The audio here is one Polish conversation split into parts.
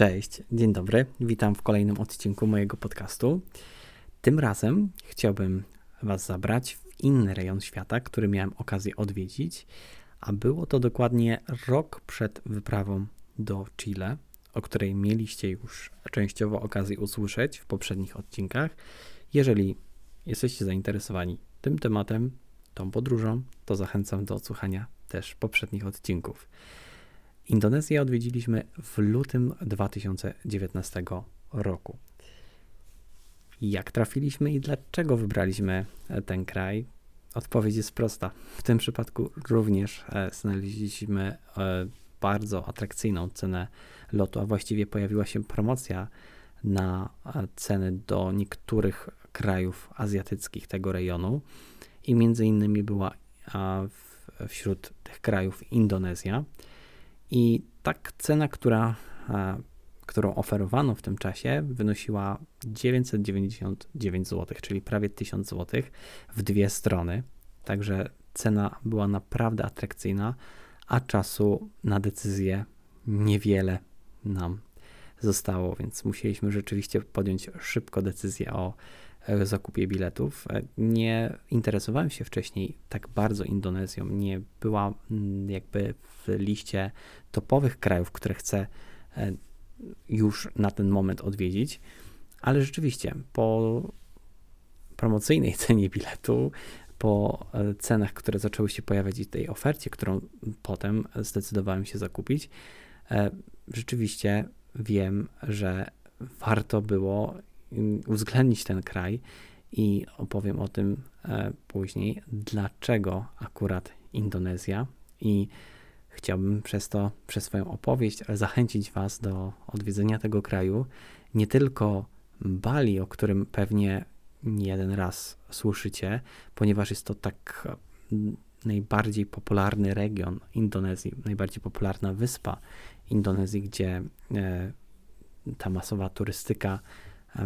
Cześć, dzień dobry. Witam w kolejnym odcinku mojego podcastu. Tym razem chciałbym Was zabrać w inny rejon świata, który miałem okazję odwiedzić, a było to dokładnie rok przed wyprawą do Chile, o której mieliście już częściowo okazję usłyszeć w poprzednich odcinkach. Jeżeli jesteście zainteresowani tym tematem, tą podróżą, to zachęcam do odsłuchania też poprzednich odcinków. Indonezję odwiedziliśmy w lutym 2019 roku. Jak trafiliśmy i dlaczego wybraliśmy ten kraj? Odpowiedź jest prosta. W tym przypadku również e, znaleźliśmy e, bardzo atrakcyjną cenę lotu, a właściwie pojawiła się promocja na e, ceny do niektórych krajów azjatyckich tego rejonu i między innymi była wśród tych krajów Indonezja. I tak cena, która, którą oferowano w tym czasie, wynosiła 999 zł, czyli prawie 1000 zł w dwie strony. Także cena była naprawdę atrakcyjna, a czasu na decyzję niewiele nam zostało, więc musieliśmy rzeczywiście podjąć szybko decyzję o E, zakupie biletów. E, nie interesowałem się wcześniej tak bardzo Indonezją, nie była mm, jakby w liście topowych krajów, które chcę e, już na ten moment odwiedzić, ale rzeczywiście po promocyjnej cenie biletu, po cenach, które zaczęły się pojawiać i tej ofercie, którą potem zdecydowałem się zakupić, rzeczywiście wiem, że warto było uwzględnić ten kraj i opowiem o tym e, później, dlaczego akurat Indonezja. I chciałbym przez to, przez swoją opowieść zachęcić Was do odwiedzenia tego kraju, nie tylko Bali, o którym pewnie nie jeden raz słyszycie, ponieważ jest to tak najbardziej popularny region Indonezji, najbardziej popularna wyspa Indonezji, gdzie e, ta masowa turystyka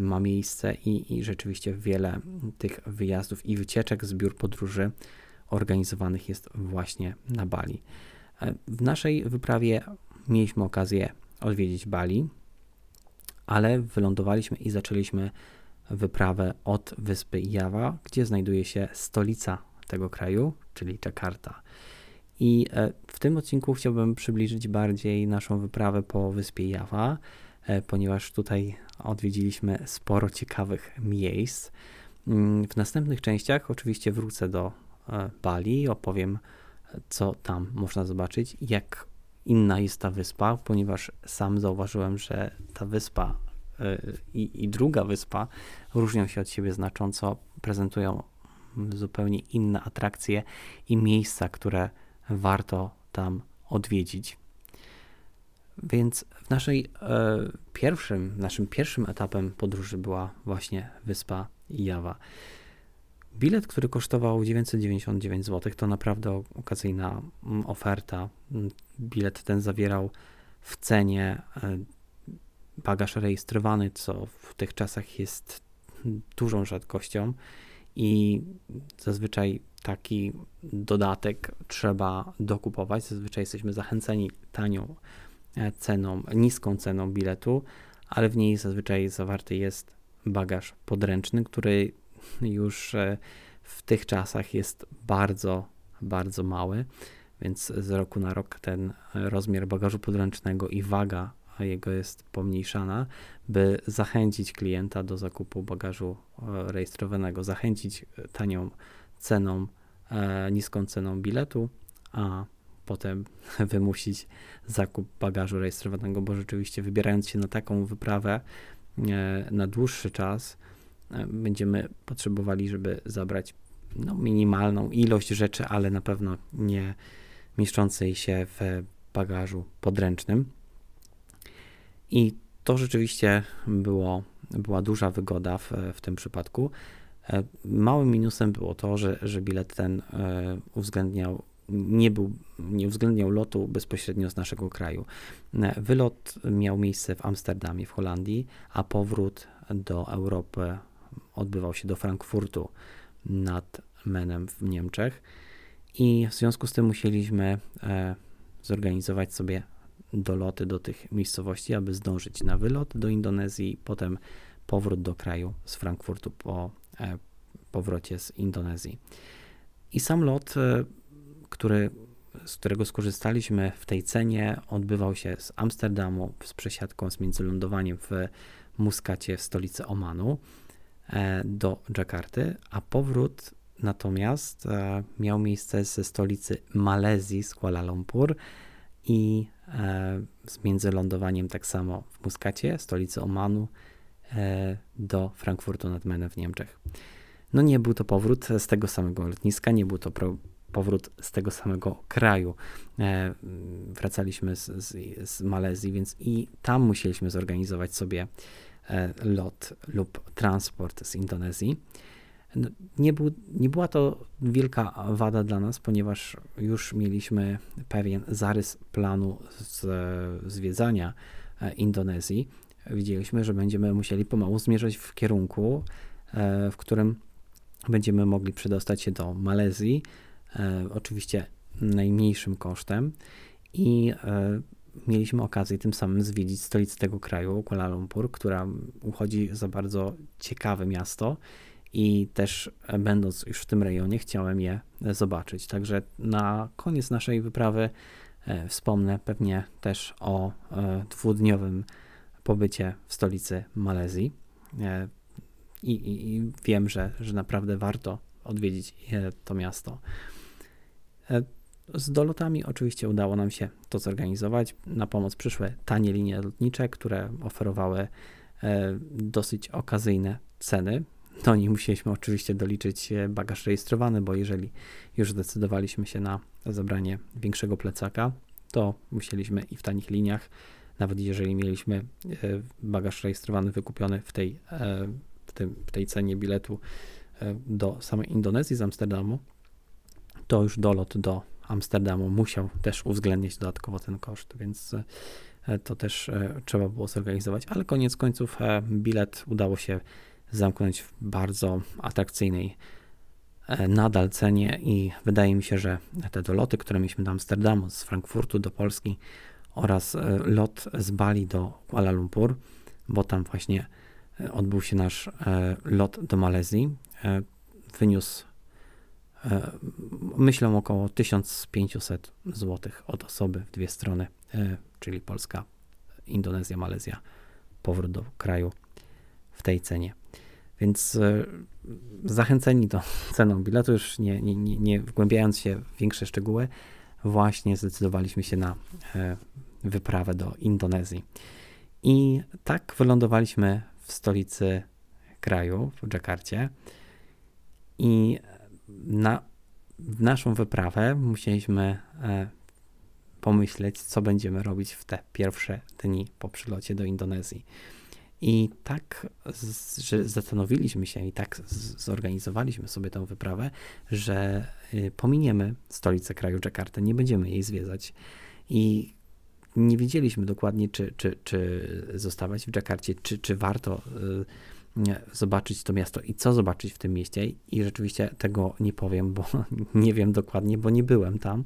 ma miejsce i, i rzeczywiście wiele tych wyjazdów i wycieczek z biur podróży organizowanych jest właśnie na Bali. W naszej wyprawie mieliśmy okazję odwiedzić Bali, ale wylądowaliśmy i zaczęliśmy wyprawę od wyspy Jawa, gdzie znajduje się stolica tego kraju, czyli Jakarta. I e, w tym odcinku chciałbym przybliżyć bardziej naszą wyprawę po wyspie Jawa, E, ponieważ tutaj odwiedziliśmy sporo ciekawych miejsc. Mm, w następnych częściach oczywiście wrócę do e, Bali, opowiem, co tam można zobaczyć, jak inna jest ta wyspa, ponieważ sam zauważyłem, że ta wyspa e, i, i druga wyspa różnią się od siebie znacząco, prezentują zupełnie inne atrakcje i miejsca, które warto tam odwiedzić. Więc w naszej e, pierwszym, naszym pierwszym etapem podróży była właśnie wyspa Jawa. Bilet, który kosztował 999 zł, to naprawdę okazyjna mm, oferta. Mm, bilet ten zawierał w cenie e, bagaż rejestrowany, co w tych czasach jest dużą rzadkością i zazwyczaj taki dodatek trzeba dokupować. Zazwyczaj jesteśmy zachęceni tanią ceną, niską ceną biletu, ale w niej zazwyczaj zawarty jest bagaż podręczny, który już e, w tych czasach jest bardzo, bardzo mały, więc z roku na rok ten rozmiar bagażu podręcznego i waga jego jest pomniejszana, by zachęcić klienta do zakupu bagażu e, rejestrowanego, zachęcić tanią ceną, niską ceną biletu, a potem wymusić zakup bagażu rejestrowanego, bo rzeczywiście wybierając się na taką wyprawę e, na dłuższy czas, e, będziemy potrzebowali, żeby zabrać no, minimalną ilość rzeczy, ale na pewno nie mieszczącej się w bagażu podręcznym. I to rzeczywiście było, była duża wygoda w, w tym przypadku. E, małym minusem było to, że, że bilet ten uwzględniał nie, był, nie uwzględniał lotu bezpośrednio z naszego kraju. Wylot miał miejsce w Amsterdamie, w Holandii, a powrót do Europy odbywał się do Frankfurtu nad Menem w Niemczech. I w związku z tym musieliśmy e, zorganizować sobie doloty do tych miejscowości, aby zdążyć na wylot do Indonezji, potem powrót do kraju z Frankfurtu po e, powrocie z Indonezji. I sam lot, e, który, z którego skorzystaliśmy w tej cenie, odbywał się z Amsterdamu z przesiadką z międzylądowaniem w Muskacie w stolicy Omanu e, do Dżakarty, a powrót natomiast miał miejsce ze stolicy Malezji, z Kuala Lumpur i z międzylądowaniem tak samo w Muskacie, stolicy Omanu, E, do Frankfurtu nad Menem w Niemczech. No nie był to powrót z tego samego lotniska, nie był to powrót z tego samego kraju. E, wracaliśmy z, z, z, Malezji, więc i tam musieliśmy zorganizować sobie e, lot lub transport z Indonezji. No, nie, był, nie była to wielka wada dla nas, ponieważ już mieliśmy pewien zarys planu z, zwiedzania Indonezji widzieliśmy, że będziemy musieli pomału zmierzać w kierunku, e, w którym będziemy mogli przedostać się do Malezji, e, oczywiście najmniejszym kosztem i e, mieliśmy okazję tym samym zwiedzić stolicę tego kraju, Kuala Lumpur, która uchodzi za bardzo ciekawe miasto i też będąc już w tym rejonie chciałem je zobaczyć. Także na koniec naszej wyprawy wspomnę pewnie też o dwudniowym pobycie w stolicy Malezji. E, I, i, i wiem, że, że naprawdę warto odwiedzić e, to miasto. E, z dolotami oczywiście udało nam się to zorganizować. Na pomoc przyszły tanie linie lotnicze, które oferowały dosyć okazyjne ceny. Do nich musieliśmy oczywiście doliczyć bagaż rejestrowany, bo jeżeli już zdecydowaliśmy się na zabranie większego plecaka, to musieliśmy i w tanich liniach nawet jeżeli mieliśmy e, bagaż rejestrowany wykupiony w tej, e, w, tym, w tej cenie biletu e, do samej Indonezji z Amsterdamu, to już dolot do Amsterdamu musiał też uwzględnić dodatkowo ten koszt, więc to też trzeba było zorganizować, ale koniec końców bilet udało się zamknąć w bardzo atrakcyjnej nadal cenie i wydaje mi się, że te doloty, które mieliśmy do Amsterdamu, z Frankfurtu do Polski, oraz e, lot z Bali do Kuala Lumpur, bo tam właśnie e, odbył się nasz e, lot do Malezji. Wyniósł myślę około 1500 zł od osoby w dwie strony, czyli Polska, Indonezja, Malezja, powrót do kraju w tej cenie. Więc zachęceni do ceną biletu, już nie, nie, nie, nie wgłębiając się w większe szczegóły, właśnie zdecydowaliśmy się na wyprawę do Indonezji. I tak wylądowaliśmy w stolicy kraju, w Dżakarcie. I na naszą wyprawę musieliśmy e, pomyśleć, co będziemy robić w te pierwsze dni po przylocie do Indonezji. I tak że zastanowiliśmy się i tak zorganizowaliśmy sobie tę wyprawę, że y, pominiemy stolicę kraju Dżakartę, nie będziemy jej zwiedzać. I nie wiedzieliśmy dokładnie, czy, czy, czy zostawać w Dżakarcie, czy, czy warto y, zobaczyć to miasto i co zobaczyć w tym mieście. I rzeczywiście tego nie powiem, bo nie wiem dokładnie, bo nie byłem tam.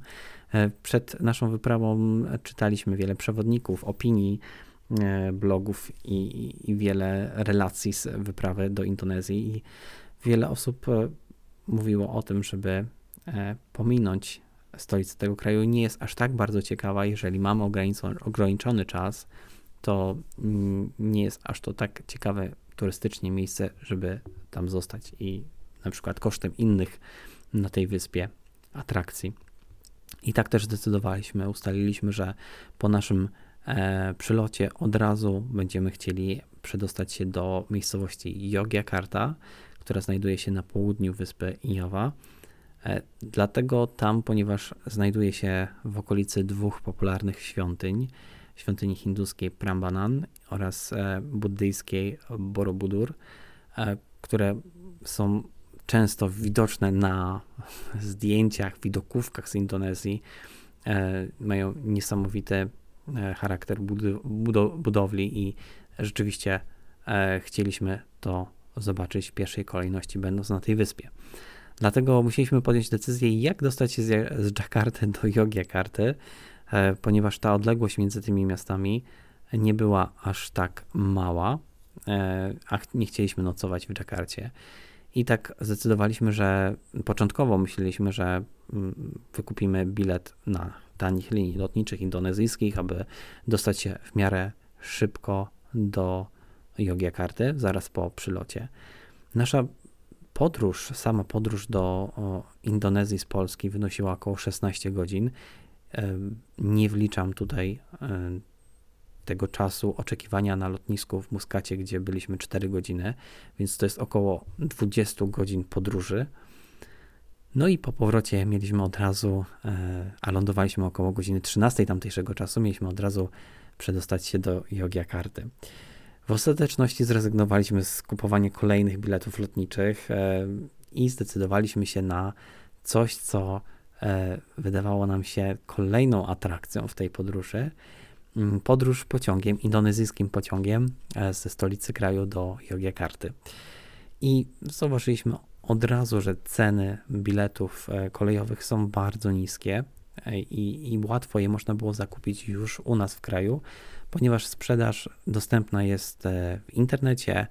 E, przed naszą wyprawą czytaliśmy wiele przewodników, opinii, e, blogów i, i wiele relacji z wyprawy do Indonezji. I wiele osób e, mówiło o tym, żeby pominąć stolica tego kraju nie jest aż tak bardzo ciekawa, jeżeli mamy ograniczony czas, to mm, nie jest aż to tak ciekawe turystycznie miejsce, żeby tam zostać i na przykład kosztem innych na tej wyspie atrakcji. I tak też zdecydowaliśmy, ustaliliśmy, że po naszym e, przylocie od razu będziemy chcieli przedostać się do miejscowości Yogyakarta, która znajduje się na południu wyspy Jawa. E, dlatego tam, ponieważ znajduje się w okolicy dwóch popularnych świątyń, świątyni hinduskiej Prambanan oraz e, buddyjskiej Borobudur, e, które są często widoczne na zdjęciach, widokówkach z Indonezji, mają niesamowity charakter budowli i rzeczywiście chcieliśmy to zobaczyć w pierwszej kolejności, będąc na tej wyspie. Dlatego musieliśmy podjąć decyzję, jak dostać się z, Jakarty do Yogyakarty. Ponieważ ta odległość między tymi miastami nie była aż tak mała, a nie chcieliśmy nocować w Dżakarcie. I tak zdecydowaliśmy, że początkowo myśleliśmy, że mm, wykupimy bilet na tanich linii lotniczych indonezyjskich, aby dostać się w miarę szybko do Yogyakarty zaraz po przylocie. Nasza podróż, sama podróż do Indonezji z Polski wynosiła około 16 godzin. Nie wliczam tutaj tego czasu oczekiwania na lotnisku w Muskacie, gdzie byliśmy 4 godziny, więc to jest około 20 godzin podróży. No i po powrocie mieliśmy od razu, e, a lądowaliśmy około godziny 13 tamtejszego czasu, mieliśmy od razu przedostać się do Yogyakarty. W ostateczności zrezygnowaliśmy z kupowania kolejnych biletów lotniczych e, i zdecydowaliśmy się na coś, co e, wydawało nam się kolejną atrakcją w tej podróży. Mm, podróż pociągiem, indonezyjskim pociągiem ze stolicy kraju do Yogyakarty. I zauważyliśmy od razu, że ceny biletów e, kolejowych są bardzo niskie e, i, i łatwo je można było zakupić już u nas w kraju, ponieważ sprzedaż dostępna jest e, w internecie,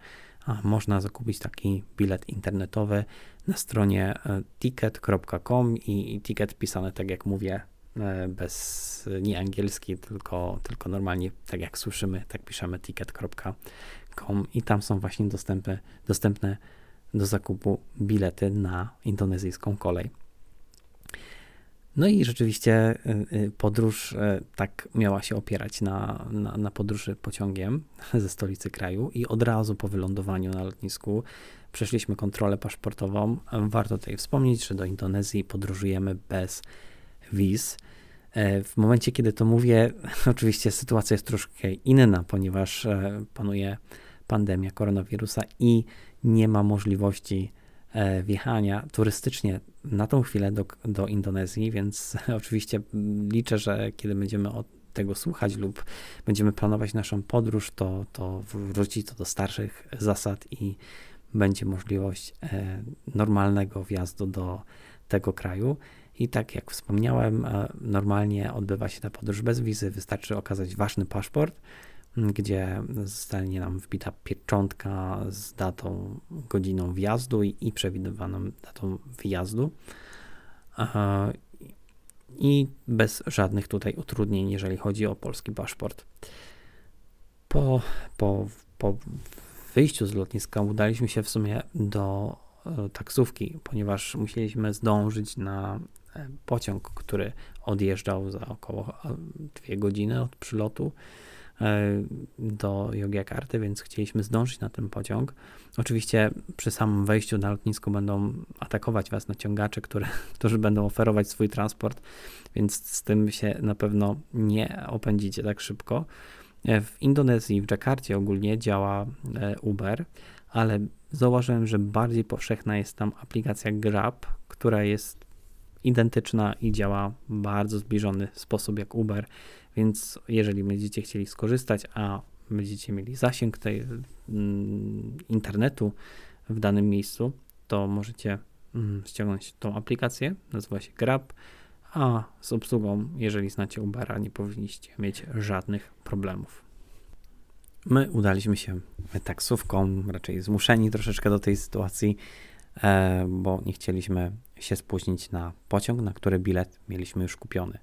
można zakupić taki bilet internetowy na stronie ticket.com i, i ticket pisane tak jak mówię bez nie angielski, tylko, tylko normalnie tak jak słyszymy, tak piszemy ticket.com i tam są właśnie dostępne, dostępne do zakupu bilety na indonezyjską kolej. No i rzeczywiście y, y, podróż y, tak miała się opierać na, na, na, podróży pociągiem ze stolicy kraju i od razu po wylądowaniu na lotnisku przeszliśmy kontrolę paszportową. Warto tutaj wspomnieć, że do Indonezji podróżujemy bez wiz. E, w momencie, kiedy to mówię, oczywiście sytuacja jest troszkę inna, ponieważ e, panuje pandemia koronawirusa i nie ma możliwości e, wjechania turystycznie na tą chwilę do, do Indonezji, więc oczywiście liczę, że kiedy będziemy od tego słuchać lub będziemy planować naszą podróż, to, to wróci to do starszych zasad i będzie możliwość e, normalnego wjazdu do tego kraju. I tak jak wspomniałem, e, normalnie odbywa się ta podróż bez wizy, wystarczy okazać ważny paszport gdzie zostanie nam wbita pieczątka z datą, godziną wjazdu i, i przewidywaną datą wyjazdu. I bez żadnych tutaj utrudnień, jeżeli chodzi o polski paszport. Po, po, po wyjściu z lotniska udaliśmy się w sumie do e, taksówki, ponieważ musieliśmy zdążyć na e, pociąg, który odjeżdżał za około e, dwie godziny od przylotu. E, do Yogyakarty, więc chcieliśmy zdążyć na ten pociąg. Oczywiście przy samym wejściu na lotnisko będą atakować was naciągacze, które, którzy będą oferować swój transport, więc z tym się na pewno nie opędzicie tak szybko. E, w Indonezji, w Dżakarcie ogólnie działa e, Uber, ale zauważyłem, że bardziej powszechna jest tam aplikacja Grab, która jest identyczna i działa w bardzo zbliżony sposób jak Uber, więc jeżeli będziecie chcieli skorzystać, a będziecie mieli zasięg tej mm, internetu w danym miejscu, to możecie mm, ściągnąć tą aplikację, nazywa się Grab, a z obsługą, jeżeli znacie Ubera, nie powinniście mieć żadnych problemów. My udaliśmy się taksówką, raczej zmuszeni troszeczkę do tej sytuacji, e, bo nie chcieliśmy się spóźnić na pociąg, na który bilet mieliśmy już kupiony.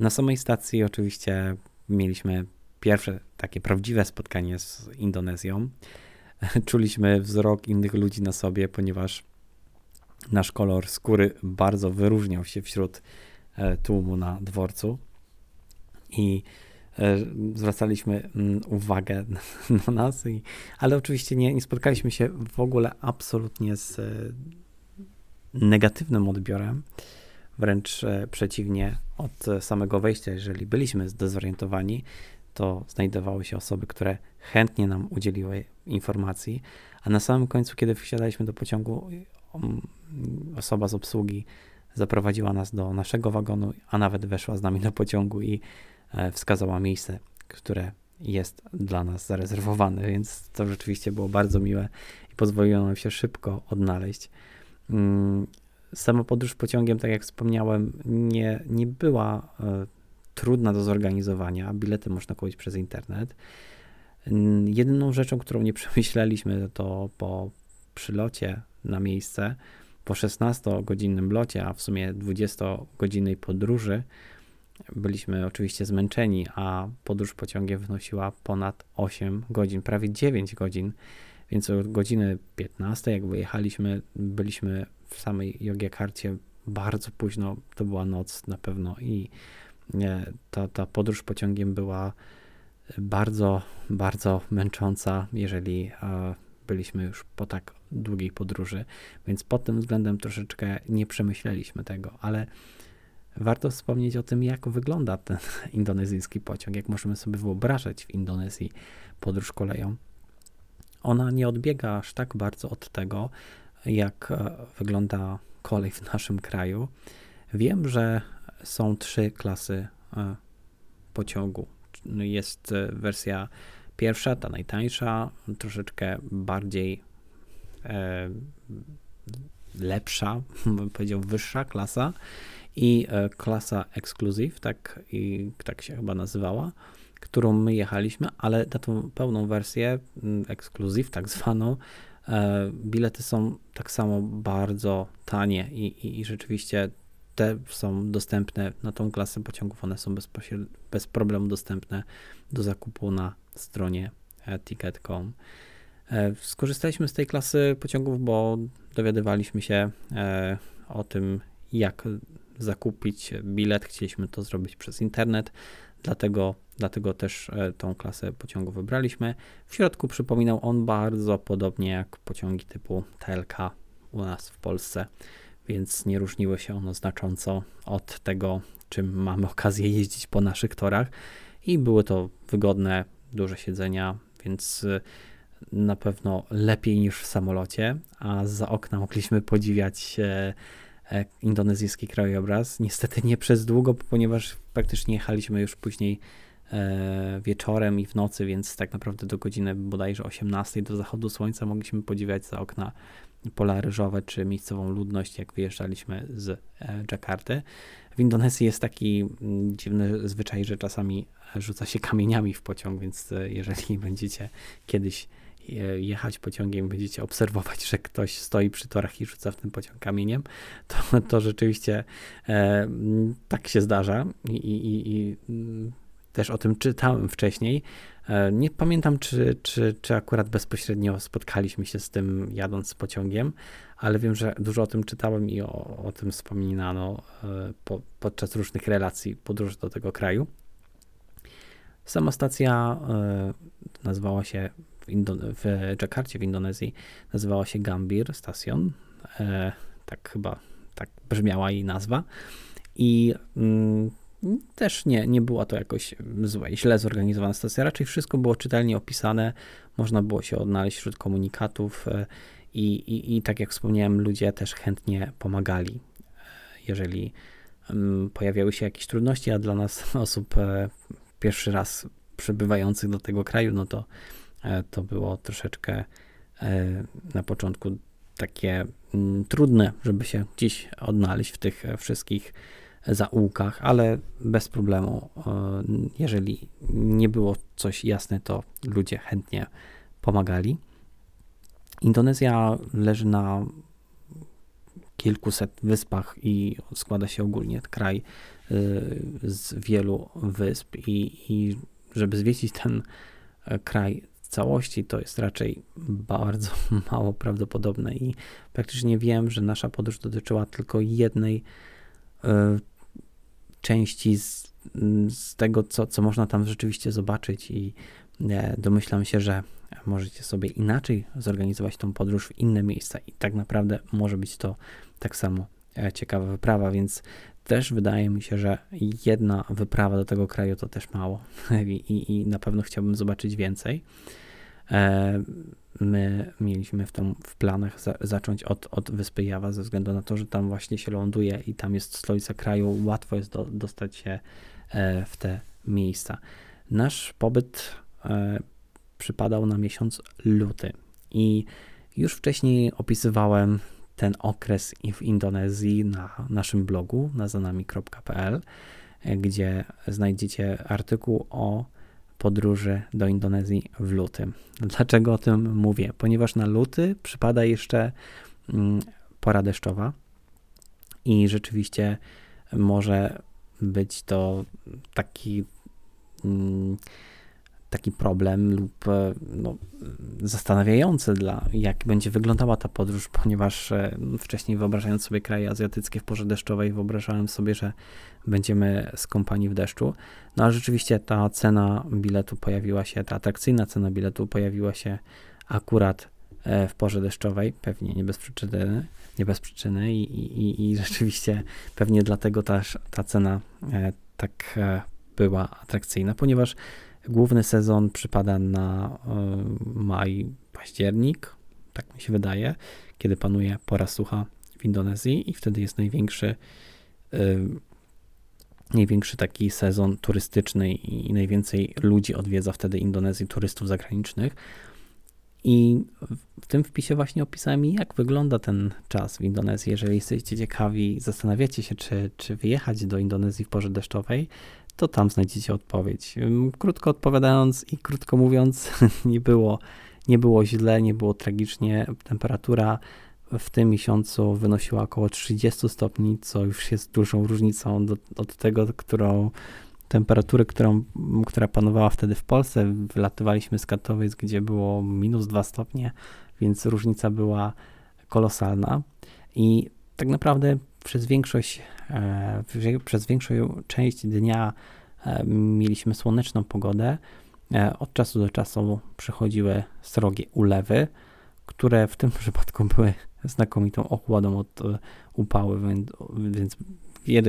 Na samej stacji oczywiście mieliśmy pierwsze takie prawdziwe spotkanie z Indonezją. Czuliśmy wzrok innych ludzi na sobie, ponieważ nasz kolor skóry bardzo wyróżniał się wśród e, tłumu na dworcu i e, zwracaliśmy mm, uwagę na nas, ale oczywiście nie, nie spotkaliśmy się w ogóle absolutnie z e, negatywnym odbiorem. Wręcz e, przeciwnie, od samego wejścia, jeżeli byliśmy zdezorientowani, to znajdowały się osoby, które chętnie nam udzieliły informacji, a na samym końcu, kiedy wsiadaliśmy do pociągu, um, osoba z obsługi zaprowadziła nas do naszego wagonu, a nawet weszła z nami do pociągu i e, wskazała miejsce, które jest dla nas zarezerwowane, więc to rzeczywiście było bardzo miłe i pozwoliło nam się szybko odnaleźć. Sama podróż pociągiem, tak jak wspomniałem, nie, nie była e, trudna do zorganizowania. Bilety można kupić przez internet. Jedyną rzeczą, którą nie przemyśleliśmy, to po przylocie na miejsce, po 16-godzinnym locie, a w sumie 20-godzinnej podróży, byliśmy oczywiście zmęczeni, a podróż pociągiem wynosiła ponad 8 godzin, prawie 9 godzin, więc o godziny 15, jak wyjechaliśmy, byliśmy w samej Jogjakarcie bardzo późno, to była noc na pewno i ta, ta podróż pociągiem była bardzo, bardzo męcząca, jeżeli e, byliśmy już po tak długiej podróży, więc pod tym względem troszeczkę nie przemyśleliśmy tego, ale warto wspomnieć o tym, jak wygląda ten indonezyjski pociąg, jak możemy sobie wyobrażać w Indonezji podróż koleją. Ona nie odbiega aż tak bardzo od tego, jak e, wygląda kolej w naszym kraju. Wiem, że są trzy klasy e, pociągu. Jest e, wersja pierwsza, ta najtańsza, troszeczkę bardziej e, lepsza, bym powiedział wyższa klasa i klasa Exclusive, tak, i, tak się chyba nazywała, którą my jechaliśmy, ale na tą pełną wersję mm, Exclusive, tak zwaną, e, bilety są tak samo bardzo tanie i, i, i rzeczywiście te są dostępne na tą klasę pociągów, one są bez problemu dostępne do zakupu na stronie e, ticket.com. E, skorzystaliśmy z tej klasy pociągów, bo dowiadywaliśmy się o tym, jak zakupić bilet. Chcieliśmy to zrobić przez internet, dlatego, dlatego też tą klasę pociągu wybraliśmy. W środku przypominał on bardzo podobnie jak pociągi typu TLK u nas w Polsce więc nie różniło się ono znacząco od tego, czym mamy okazję jeździć po naszych torach. I były to wygodne, duże siedzenia, więc y, na pewno lepiej niż w samolocie, a za okna mogliśmy podziwiać e, e, indonezyjski krajobraz. Niestety nie przez długo, ponieważ praktycznie jechaliśmy już później e, wieczorem i w nocy, więc tak naprawdę do godziny bodajże 18 do zachodu słońca mogliśmy podziwiać za okna pola ryżowe czy miejscową ludność, jak wyjeżdżaliśmy z e, Jakarty. W Indonezji jest taki mm, dziwny zwyczaj, że czasami rzuca się kamieniami w pociąg, więc e, jeżeli będziecie kiedyś e, jechać pociągiem, będziecie obserwować, że ktoś stoi przy torach i rzuca w ten pociąg kamieniem, to, to rzeczywiście e, tak się zdarza i, i, i też o tym czytałem wcześniej. E, nie pamiętam, czy, czy, czy akurat bezpośrednio spotkaliśmy się z tym jadąc pociągiem, ale wiem, że dużo o tym czytałem i o, o tym wspominano e, po, podczas różnych relacji podróży do tego kraju. Sama stacja e, nazywała się Indo- w Jakarcie w Indonezji, nazywała się Gambir Station. Tak chyba tak brzmiała jej nazwa. I mm, też nie, nie była to jakoś złe, źle zorganizowana stacja. Raczej wszystko było czytelnie opisane, można było się odnaleźć wśród komunikatów e, i, i, i tak jak wspomniałem, ludzie też chętnie pomagali, e, jeżeli mm, pojawiały się jakieś trudności, a dla nas osób e, pierwszy raz przybywających do tego kraju, no to to było troszeczkę na początku takie mm, trudne, żeby się gdzieś odnaleźć w tych wszystkich zaułkach, ale bez problemu. E, jeżeli nie było coś jasne, to ludzie chętnie pomagali. Indonezja leży na kilkuset wyspach i składa się ogólnie kraj e, z wielu wysp i, i żeby zwiedzić ten e, kraj całości, to jest raczej bardzo mało prawdopodobne i praktycznie wiem, że nasza podróż dotyczyła tylko jednej części z, z tego, co, co można tam rzeczywiście zobaczyć i e, domyślam się, że możecie sobie inaczej zorganizować tą podróż w inne miejsca i tak naprawdę może być to tak samo e, ciekawa wyprawa, więc też wydaje mi się, że jedna wyprawa do tego kraju to też mało i, i, i na pewno chciałbym zobaczyć więcej. E, my mieliśmy w, tą, w planach za, zacząć od, od wyspy Jawa, ze względu na to, że tam właśnie się ląduje i tam jest stolica kraju, łatwo jest do, dostać się e, w te miejsca. Nasz pobyt e, przypadał na miesiąc luty i już wcześniej opisywałem ten okres w Indonezji na naszym blogu na zanami.pl gdzie znajdziecie artykuł o podróży do Indonezji w lutym. Dlaczego o tym mówię? Ponieważ na luty przypada jeszcze mm, pora deszczowa i rzeczywiście może być to taki mm, taki problem lub e, no, zastanawiający dla, jak będzie wyglądała ta podróż, ponieważ e, wcześniej wyobrażając sobie kraje azjatyckie w porze deszczowej, wyobrażałem sobie, że będziemy skąpani w deszczu. No a rzeczywiście ta cena biletu pojawiła się, ta atrakcyjna cena biletu pojawiła się akurat e, w porze deszczowej, pewnie nie bez przyczyny, nie bez przyczyny i, i, i rzeczywiście pewnie dlatego też ta cena tak była atrakcyjna, ponieważ Główny sezon przypada na e, maj, październik, tak mi się wydaje, kiedy panuje pora sucha w Indonezji i wtedy jest największy e, największy taki sezon turystyczny i najwięcej ludzi odwiedza wtedy Indonezji, turystów zagranicznych. I w tym wpisie właśnie opisałem, jak wygląda ten czas w Indonezji. Jeżeli jesteście ciekawi, zastanawiacie się, czy, czy wyjechać do Indonezji w porze deszczowej, to tam znajdziecie odpowiedź. Krótko odpowiadając i krótko mówiąc, nie było, nie było źle, nie było tragicznie. Temperatura w tym miesiącu wynosiła około 30 stopni, co już jest dużą różnicą do, od tego, którą temperatury, którą, która panowała wtedy w Polsce. Wylatywaliśmy z Katowic, gdzie było minus 2 stopnie, więc różnica była kolosalna. I tak naprawdę przez większość, przez większą część dnia e, mieliśmy słoneczną pogodę. E, od czasu do czasu przychodziły srogie ulewy, które w tym przypadku były znakomitą ochłodą od upały, więc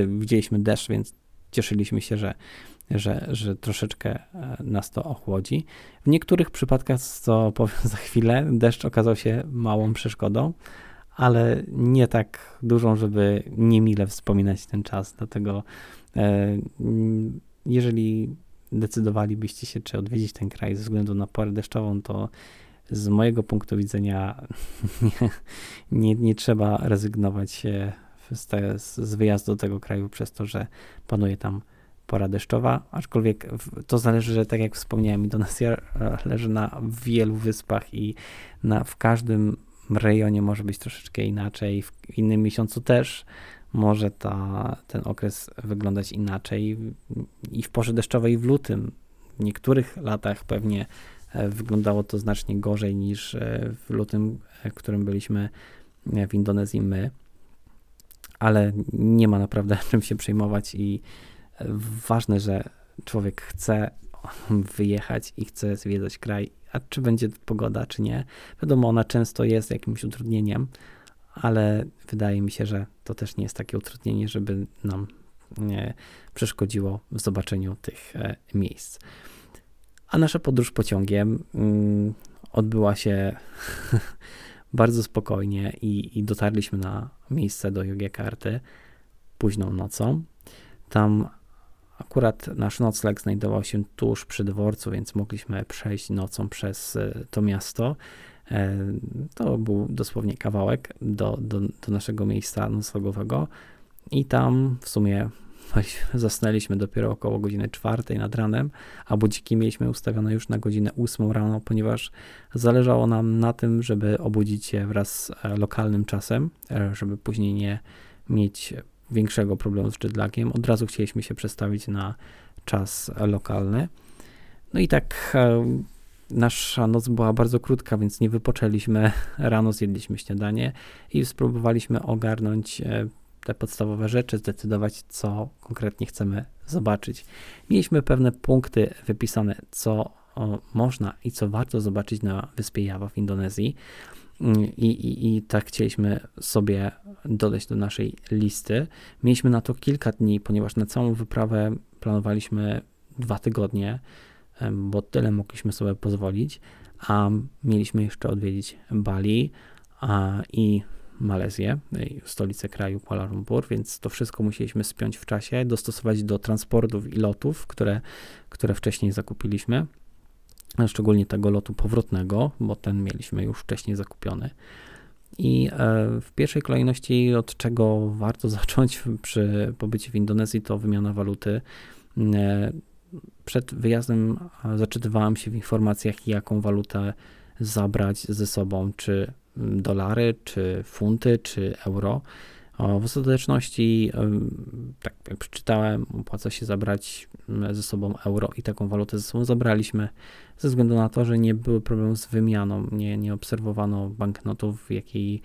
widzieliśmy deszcz, więc cieszyliśmy się, że, że, że troszeczkę nas to ochłodzi. W niektórych przypadkach, co powiem za chwilę, deszcz okazał się małą przeszkodą ale nie tak dużą, żeby niemile wspominać ten czas. Dlatego e, jeżeli decydowalibyście się, czy odwiedzić ten kraj ze względu na porę deszczową, to z mojego punktu widzenia nie, nie, nie trzeba rezygnować z, te, z wyjazdu do tego kraju przez to, że panuje tam pora deszczowa, aczkolwiek to zależy, że tak jak wspomniałem, Indonezja leży na wielu wyspach i na, w każdym rejonie może być troszeczkę inaczej, w innym miesiącu też może ta, ten okres wyglądać inaczej i w porze deszczowej w lutym. W niektórych latach pewnie e, wyglądało to znacznie gorzej niż e, w lutym, e, w którym byliśmy w Indonezji my, ale nie ma naprawdę czym się przejmować i ważne, że człowiek chce wyjechać i chce zwiedzać kraj a czy będzie pogoda, czy nie. Wiadomo, ona często jest jakimś utrudnieniem, ale wydaje mi się, że to też nie jest takie utrudnienie, żeby nam przeszkodziło w zobaczeniu tych e, miejsc. A nasza podróż pociągiem mm, odbyła się bardzo spokojnie i, i, dotarliśmy na miejsce do Yogyakarty późną nocą. Tam Akurat nasz nocleg znajdował się tuż przy dworcu, więc mogliśmy przejść nocą przez e, to miasto. E, to był dosłownie kawałek do, do, do naszego miejsca noclegowego i tam w sumie zasnęliśmy dopiero około godziny czwartej nad ranem, a budziki mieliśmy ustawione już na godzinę ósmą rano, ponieważ zależało nam na tym, żeby obudzić się wraz z e, lokalnym czasem, żeby później nie mieć większego problemu z jetlagiem. Od razu chcieliśmy się przestawić na czas lokalny. No i tak e, nasza noc była bardzo krótka, więc nie wypoczęliśmy. Rano zjedliśmy śniadanie i spróbowaliśmy ogarnąć e, te podstawowe rzeczy, zdecydować, co konkretnie chcemy zobaczyć. Mieliśmy pewne punkty wypisane, co można i co warto zobaczyć na wyspie Java w Indonezji. I, i, I tak chcieliśmy sobie dodać do naszej listy. Mieliśmy na to kilka dni, ponieważ na całą wyprawę planowaliśmy dwa tygodnie, bo tyle mogliśmy sobie pozwolić, a mieliśmy jeszcze odwiedzić Bali a, i Malezję, stolicę kraju Kuala Lumpur, więc to wszystko musieliśmy spiąć w czasie, dostosować do transportów i lotów, które, które wcześniej zakupiliśmy szczególnie tego lotu powrotnego, bo ten mieliśmy już wcześniej zakupiony. I w pierwszej kolejności, od czego warto zacząć przy pobycie w Indonezji, to wymiana waluty. Przed wyjazdem zaczytywałem się w informacjach, jaką walutę zabrać ze sobą, czy dolary, czy funty, czy euro. W ostateczności, tak jak przeczytałem, opłaca się zabrać ze sobą euro i taką walutę ze sobą zabraliśmy, ze względu na to, że nie były problemy z wymianą, nie, nie obserwowano banknotów, jakiej,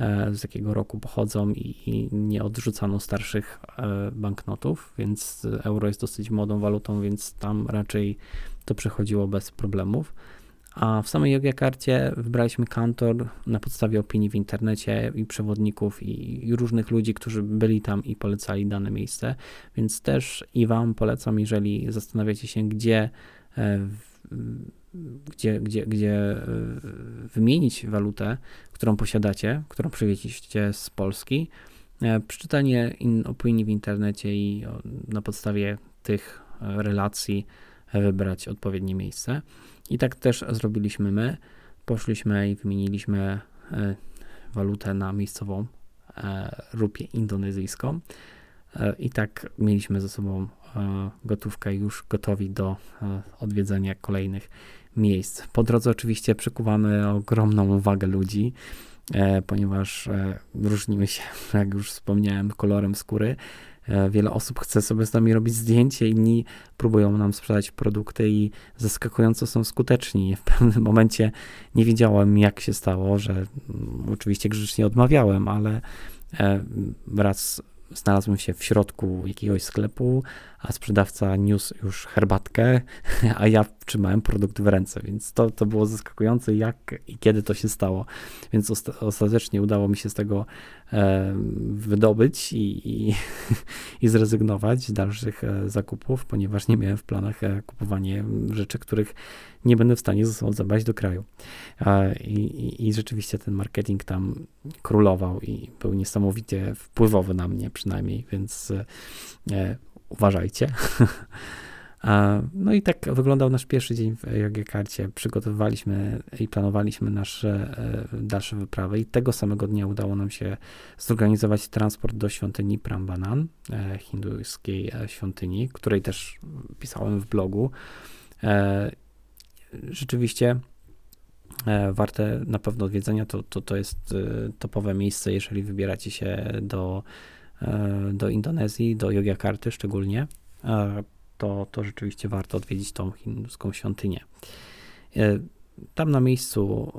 e, z jakiego roku pochodzą i, i nie odrzucano starszych e, banknotów, więc euro jest dosyć młodą walutą, więc tam raczej to przechodziło bez problemów. A w samej Yogyakarcie wybraliśmy kantor na podstawie opinii w internecie i przewodników i, i, różnych ludzi, którzy byli tam i polecali dane miejsce, więc też i Wam polecam, jeżeli zastanawiacie się, gdzie, e, gdzie, gdzie, gdzie e, wymienić walutę, którą posiadacie, którą przywieźliście z Polski, e, przeczytanie opinii w internecie i na podstawie tych relacji wybrać odpowiednie miejsce. I tak też zrobiliśmy my. Poszliśmy i wymieniliśmy e, walutę na miejscową e, rupię indonezyjską. E, I tak mieliśmy ze sobą gotówkę już gotowi do odwiedzenia kolejnych miejsc. Po drodze oczywiście przykuwamy ogromną uwagę ludzi, ponieważ różnimy się, jak już wspomniałem, kolorem skóry. E, wiele osób chce sobie z nami robić zdjęcie, inni próbują nam sprzedać produkty i zaskakująco są skuteczni. W pewnym momencie nie wiedziałem, jak się stało, że mm, oczywiście grzecznie odmawiałem, ale e, wraz znalazłem się w środku jakiegoś sklepu, a sprzedawca niósł już herbatkę, a ja trzymałem produkt w ręce, więc to, to było zaskakujące, jak i kiedy to się stało. Więc ostatecznie udało mi się z tego e, wydobyć i, i, i, zrezygnować z dalszych e, zakupów, ponieważ nie miałem w planach e, kupowania rzeczy, których nie będę w stanie ze sobą zabrać do kraju. E, i, I rzeczywiście ten marketing tam królował i był niesamowicie wpływowy na mnie przynajmniej, więc e, uważajcie. No i tak wyglądał nasz pierwszy dzień w Jogiekarcie. Przygotowywaliśmy i planowaliśmy nasze e, dalsze wyprawy i tego samego dnia udało nam się zorganizować transport do świątyni Prambanan, e, hinduskiej e, świątyni, której też pisałem w blogu. Rzeczywiście warte na pewno odwiedzenia, to, to, to jest topowe miejsce, jeżeli wybieracie się do E, do Indonezji, do Yogyakarty szczególnie, e, to, to rzeczywiście warto odwiedzić tą hinduską świątynię. E, tam na miejscu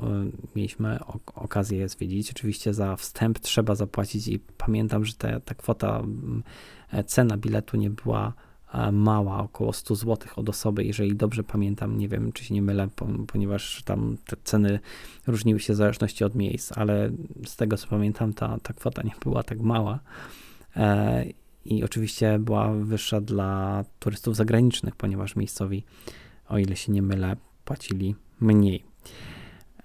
mieliśmy okazję zwiedzić. Oczywiście za wstęp trzeba zapłacić i pamiętam, że ta, ta kwota, cena biletu nie była mała, około 100 zł od osoby, jeżeli dobrze pamiętam, nie wiem czy się nie mylę, ponieważ tam te ceny różniły się w zależności od miejsc, ale z tego co pamiętam, ta, ta kwota nie była tak mała. E, i oczywiście była wyższa dla turystów zagranicznych, ponieważ miejscowi, o ile się nie mylę, płacili mniej.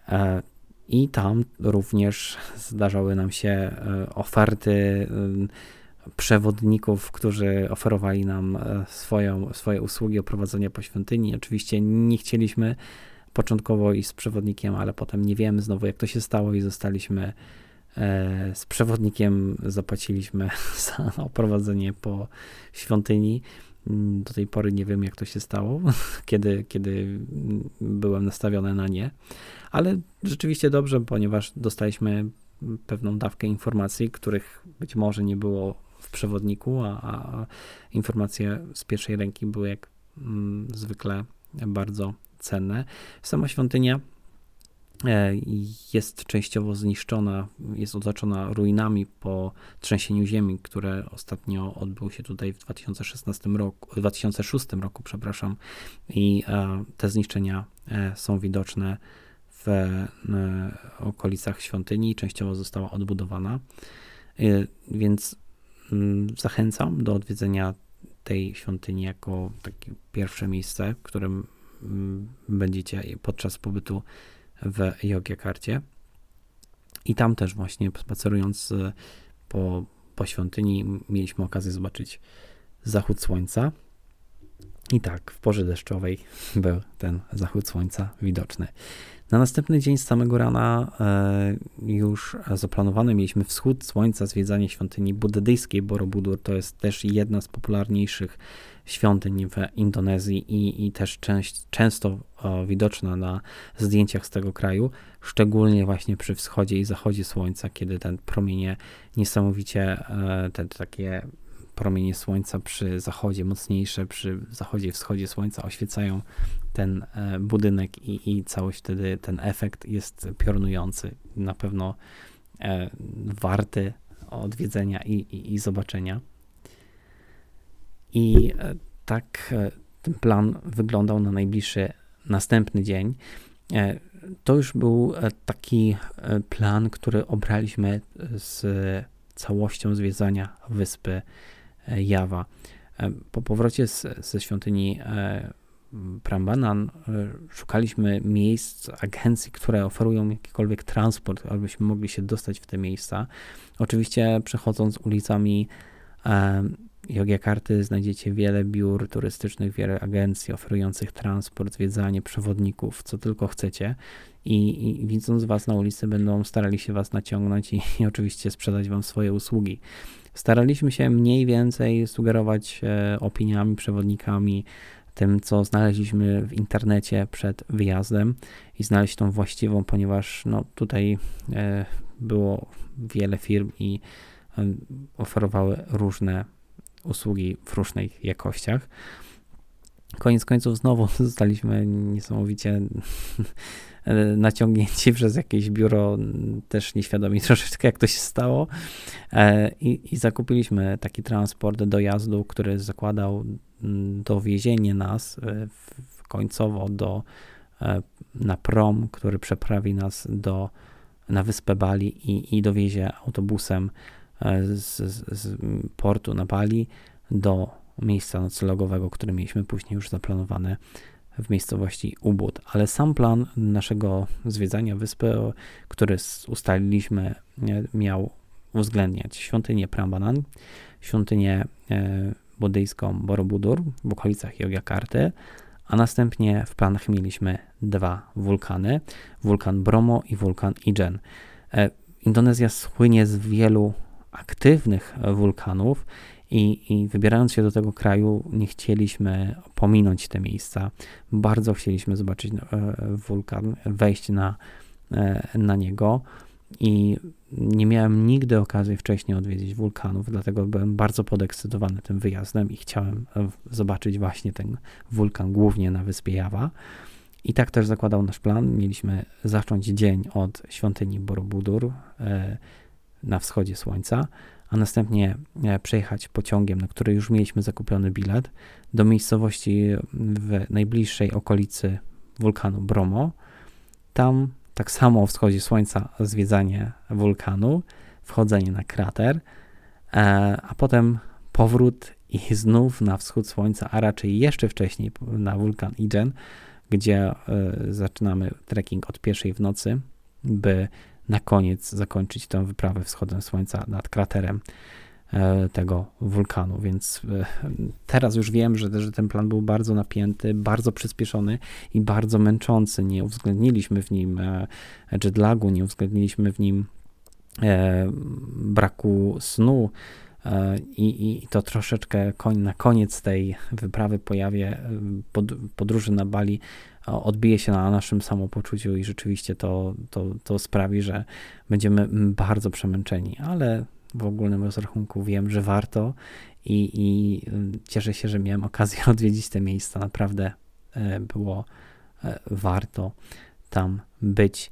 E, I tam również zdarzały nam się e, oferty przewodników, którzy oferowali nam swoją, swoje usługi oprowadzenia po świątyni. Oczywiście nie chcieliśmy początkowo iść z przewodnikiem, ale potem nie wiemy znowu, jak to się stało i zostaliśmy z przewodnikiem zapłaciliśmy za oprowadzenie po świątyni. Mm, do tej pory nie wiem, jak to się stało, kiedy, kiedy byłem nastawiony na nie, ale rzeczywiście dobrze, ponieważ dostaliśmy pewną dawkę informacji, których być może nie było w przewodniku, a, a informacje z pierwszej ręki były jak mm, zwykle bardzo cenne. Sama świątynia E, jest częściowo zniszczona, jest otoczona ruinami po trzęsieniu ziemi, które ostatnio odbyło się tutaj w 2016 roku, 2006 roku, przepraszam, i e, te zniszczenia e, są widoczne w okolicach świątyni, częściowo została odbudowana, więc mm, zachęcam do odwiedzenia tej świątyni jako takie pierwsze miejsce, w którym mm, będziecie podczas pobytu w Jogjakarcie. I tam też właśnie spacerując e, po, po świątyni mieliśmy okazję zobaczyć zachód słońca. I tak, w porze deszczowej był ten zachód słońca widoczny. Na następny dzień z samego rana e, już zaplanowane mieliśmy wschód słońca, zwiedzanie świątyni buddyjskiej Borobudur. To jest też jedna z popularniejszych świątyń w Indonezji i, i też część, często widoczna na zdjęciach z tego kraju, szczególnie właśnie przy wschodzie i zachodzie słońca, kiedy ten promienie niesamowicie, e, te takie promienie słońca przy zachodzie, mocniejsze przy zachodzie i wschodzie słońca oświecają ten e, budynek i, i całość wtedy, ten efekt jest piorunujący. Na pewno e, warty odwiedzenia i, i, i zobaczenia. I tak ten plan wyglądał na najbliższy następny dzień. To już był taki plan, który obraliśmy z całością zwiedzania wyspy Jawa. Po powrocie z, ze świątyni Prambanan szukaliśmy miejsc, agencji, które oferują jakikolwiek transport, abyśmy mogli się dostać w te miejsca. Oczywiście przechodząc ulicami Jogjakarty znajdziecie wiele biur turystycznych, wiele agencji oferujących transport, zwiedzanie, przewodników, co tylko chcecie. I, i widząc Was na ulicy, będą starali się Was naciągnąć i, i oczywiście sprzedać Wam swoje usługi. Staraliśmy się mniej więcej sugerować e, opiniami, przewodnikami, tym, co znaleźliśmy w internecie przed wyjazdem i znaleźć tą właściwą, ponieważ no, tutaj e, było wiele firm i e, oferowały różne usługi w różnych jakościach. Koniec końców znowu zostaliśmy niesamowicie naciągnięci przez jakieś biuro, też nieświadomi troszeczkę jak to się stało i, i zakupiliśmy taki transport dojazdu, który zakładał dowiezienie nas e, końcowo do, e, na prom, który przeprawi nas do, na wyspę Bali i, i dowiezie autobusem e, z, z portu na Bali do miejsca noclegowego, które mieliśmy później już zaplanowane w miejscowości Ubud. Ale sam plan naszego zwiedzania wyspy, który ustaliliśmy, miał uwzględniać świątynię Prambanan, świątynię buddyjską Borobudur w okolicach Yogyakarty, a następnie w planach mieliśmy dwa wulkany, wulkan Bromo i wulkan Ijen. E, Indonezja słynie z wielu aktywnych wulkanów i, i, wybierając się do tego kraju, nie chcieliśmy pominąć te miejsca. Bardzo chcieliśmy zobaczyć e, wulkan, wejść na, e, na niego i nie miałem nigdy okazji wcześniej odwiedzić wulkanów, dlatego byłem bardzo podekscytowany tym wyjazdem i chciałem e, zobaczyć właśnie ten wulkan, głównie na wyspie Jawa. I tak też zakładał nasz plan. Mieliśmy zacząć dzień od świątyni Borobudur na wschodzie słońca, a następnie e, przejechać pociągiem, na który już mieliśmy zakupiony bilet, do miejscowości w najbliższej okolicy wulkanu Bromo. Tam tak samo o wschodzie słońca zwiedzanie wulkanu, wchodzenie na krater, e, a potem powrót i znów na wschód słońca, a raczej jeszcze wcześniej na wulkan Ijen, gdzie e, zaczynamy trekking od pierwszej w nocy, by na koniec zakończyć tę wyprawę wschodem słońca nad kraterem E, tego wulkanu, więc e, teraz już wiem, że, że ten plan był bardzo napięty, bardzo przyspieszony i bardzo męczący. Nie uwzględnili,śmy w nim e, jetlagu, nie uwzględniliśmy w nim braku snu. I, I, to troszeczkę na koniec tej wyprawy pojawie podróży na Bali odbije się na naszym samopoczuciu i rzeczywiście to, to, to sprawi, że będziemy bardzo przemęczeni, ale w ogólnym rozrachunku wiem, że warto i, i y, cieszę się, że miałem okazję odwiedzić te miejsca. Naprawdę e, było e, warto tam być.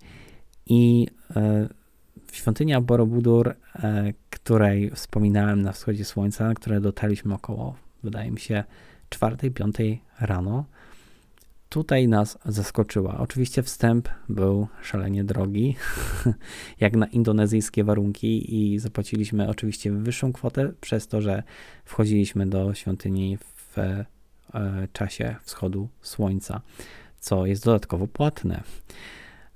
I e, świątynia Borobudur, której wspominałem na wschodzie słońca, na które dotarliśmy około, wydaje mi się, 4-5 rano, tutaj nas zaskoczyła. Oczywiście wstęp był szalenie drogi, jak na indonezyjskie warunki, i zapłaciliśmy oczywiście wyższą kwotę przez to, że wchodziliśmy do świątyni w e, czasie wschodu słońca, co jest dodatkowo płatne.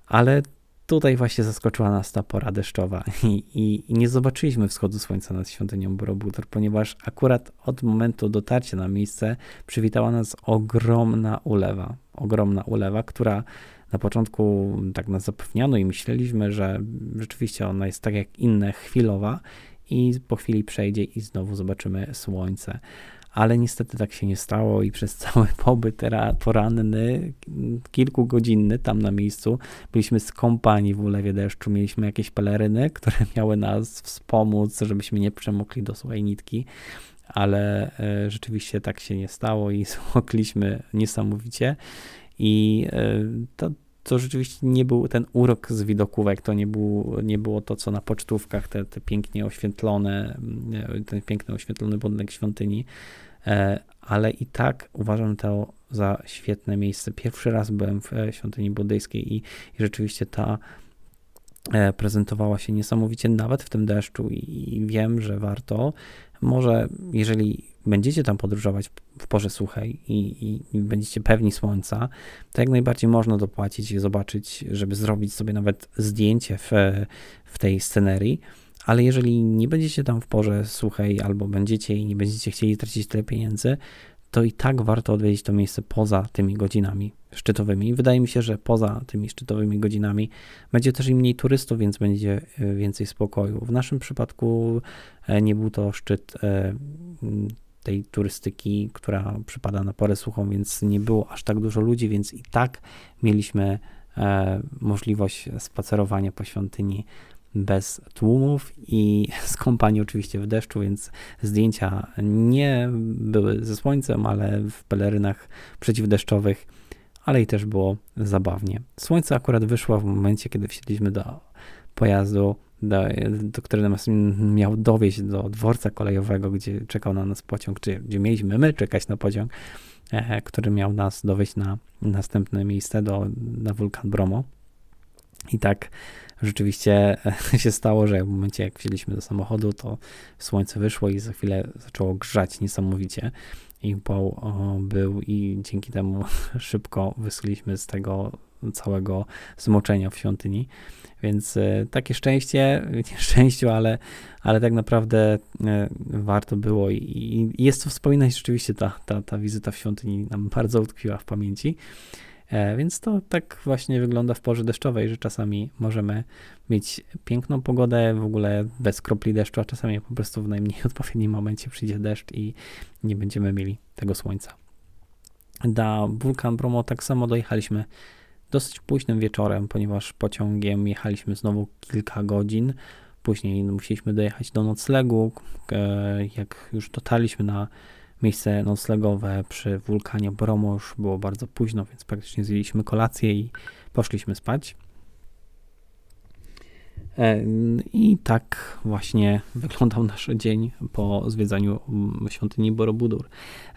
Ale tutaj właśnie zaskoczyła nas ta pora deszczowa i, i, i nie zobaczyliśmy wschodu słońca nad świątynią Borobudur, ponieważ akurat od momentu dotarcia na miejsce przywitała nas ogromna ulewa. Ogromna ulewa, która na początku tak nas zapewniano i myśleliśmy, że rzeczywiście ona jest tak jak inne, chwilowa i po chwili przejdzie i znowu zobaczymy słońce ale niestety tak się nie stało i przez cały pobyt poranny, kilkugodzinny tam na miejscu, byliśmy skąpani w ulewie deszczu, mieliśmy jakieś peleryny, które miały nas wspomóc, żebyśmy nie przemokli do suchej nitki, ale e, rzeczywiście tak się nie stało i zmokliśmy niesamowicie. I e, to, to rzeczywiście nie był ten urok z widokówek, to nie, był, nie było to, co na pocztówkach, te, te pięknie oświetlone, e, ten piękny oświetlony budynek świątyni, ale i tak uważam to za świetne miejsce. Pierwszy raz byłem w e, świątyni buddyjskiej i, i rzeczywiście ta e, prezentowała się niesamowicie nawet w tym deszczu i wiem, że warto. Może jeżeli będziecie tam podróżować w porze suchej i, i, i, będziecie pewni słońca, to jak najbardziej można dopłacić i zobaczyć, żeby zrobić sobie nawet zdjęcie w, w tej scenerii ale jeżeli nie będziecie tam w porze suchej albo będziecie i nie będziecie chcieli tracić tyle pieniędzy, to i tak warto odwiedzić to miejsce poza tymi godzinami szczytowymi. Wydaje mi się, że poza tymi szczytowymi godzinami będzie też i mniej turystów, więc będzie e, więcej spokoju. W naszym przypadku e, nie był to szczyt e, tej turystyki, która przypada na porę suchą, więc nie było aż tak dużo ludzi, więc i tak mieliśmy możliwość spacerowania po świątyni bez tłumów i skąpani oczywiście w deszczu, więc zdjęcia nie były ze słońcem, ale w pelerynach przeciwdeszczowych, ale i też było zabawnie. Słońce akurat wyszło w momencie, kiedy wsiedliśmy do pojazdu, do, do który nas miał dowieść do dworca kolejowego, gdzie czekał na nas pociąg, czy gdzie mieliśmy my czekać na pociąg, e, który miał nas dowieść na następne miejsce, do, na wulkan Bromo. I tak rzeczywiście się stało, że w momencie jak wsiedliśmy do samochodu, to słońce wyszło i za chwilę zaczęło grzać niesamowicie. I upał był i dzięki temu szybko wyschliśmy z tego całego zmoczenia w świątyni. Więc e, takie szczęście, nieszczęściu, ale, ale tak naprawdę e, warto było i, i jest to wspominać rzeczywiście ta, ta, ta wizyta w świątyni nam bardzo utkwiła w pamięci. E, więc to tak właśnie wygląda w porze deszczowej, że czasami możemy mieć piękną pogodę, w ogóle bez kropli deszczu, a czasami po prostu w najmniej odpowiednim momencie przyjdzie deszcz i nie będziemy mieli tego słońca. Na wulkan Bromo tak samo dojechaliśmy dosyć późnym wieczorem, ponieważ pociągiem jechaliśmy znowu kilka godzin. Później musieliśmy dojechać do noclegu. E, jak już dotarliśmy na miejsce noclegowe przy wulkanie Bromo już było bardzo późno, więc praktycznie zjedliśmy kolację i poszliśmy spać. E, I tak właśnie wyglądał nasz dzień po zwiedzaniu świątyni Borobudur.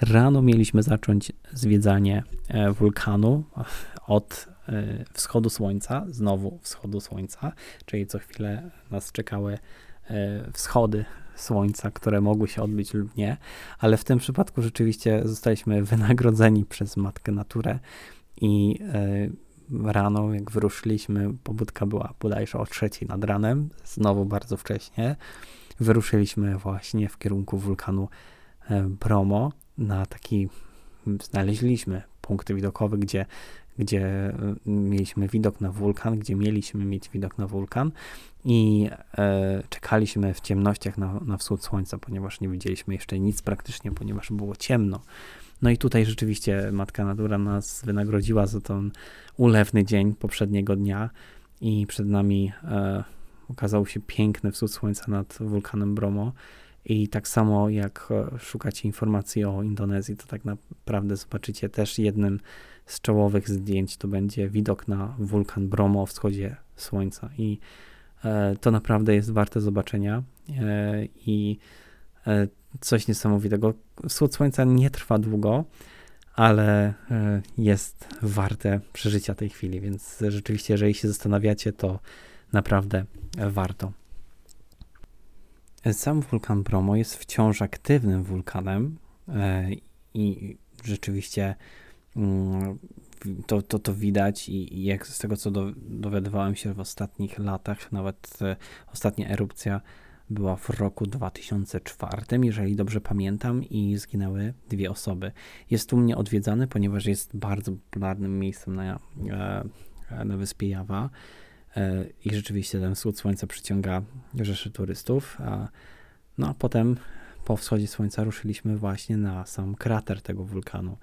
Rano mieliśmy zacząć zwiedzanie e, wulkanu od e, wschodu słońca, znowu wschodu słońca, czyli co chwilę nas czekały wschody słońca, które mogły się odbyć lub nie, ale w tym przypadku rzeczywiście zostaliśmy wynagrodzeni przez Matkę Naturę i e, rano, jak wyruszyliśmy, pobudka była bodajże o trzeciej nad ranem, znowu bardzo wcześnie. Wyruszyliśmy właśnie w kierunku wulkanu e, Bromo na taki, znaleźliśmy punkty widokowe, gdzie gdzie y, mieliśmy widok na wulkan, gdzie mieliśmy mieć widok na wulkan i e, czekaliśmy w ciemnościach na, na wschód słońca, ponieważ nie widzieliśmy jeszcze nic praktycznie, ponieważ było ciemno. No i tutaj rzeczywiście Matka Natura nas wynagrodziła za ten ulewny dzień poprzedniego dnia i przed nami e, okazał się piękny wschód słońca nad wulkanem Bromo. I tak samo jak e, szukacie informacji o Indonezji, to tak naprawdę zobaczycie też jednym z czołowych zdjęć to będzie widok na wulkan Bromo o wschodzie słońca. I e, to naprawdę jest warte zobaczenia. E, I e, coś niesamowitego. Wschód słońca nie trwa długo, ale jest warte przeżycia tej chwili, więc rzeczywiście, jeżeli się zastanawiacie, to naprawdę warto. Sam wulkan Bromo jest wciąż aktywnym wulkanem i rzeczywiście to, to, to widać i, jak z tego, co do, dowiadywałem się w ostatnich latach, nawet e, ostatnia erupcja była w roku 2004, jeżeli dobrze pamiętam, i zginęły dwie osoby. Jest tu mnie odwiedzany, ponieważ jest bardzo popularnym miejscem na, e, na wyspie Jawa e, i rzeczywiście ten wschód słońca przyciąga rzeszy turystów. No a potem po wschodzie słońca ruszyliśmy właśnie na sam krater tego wulkanu.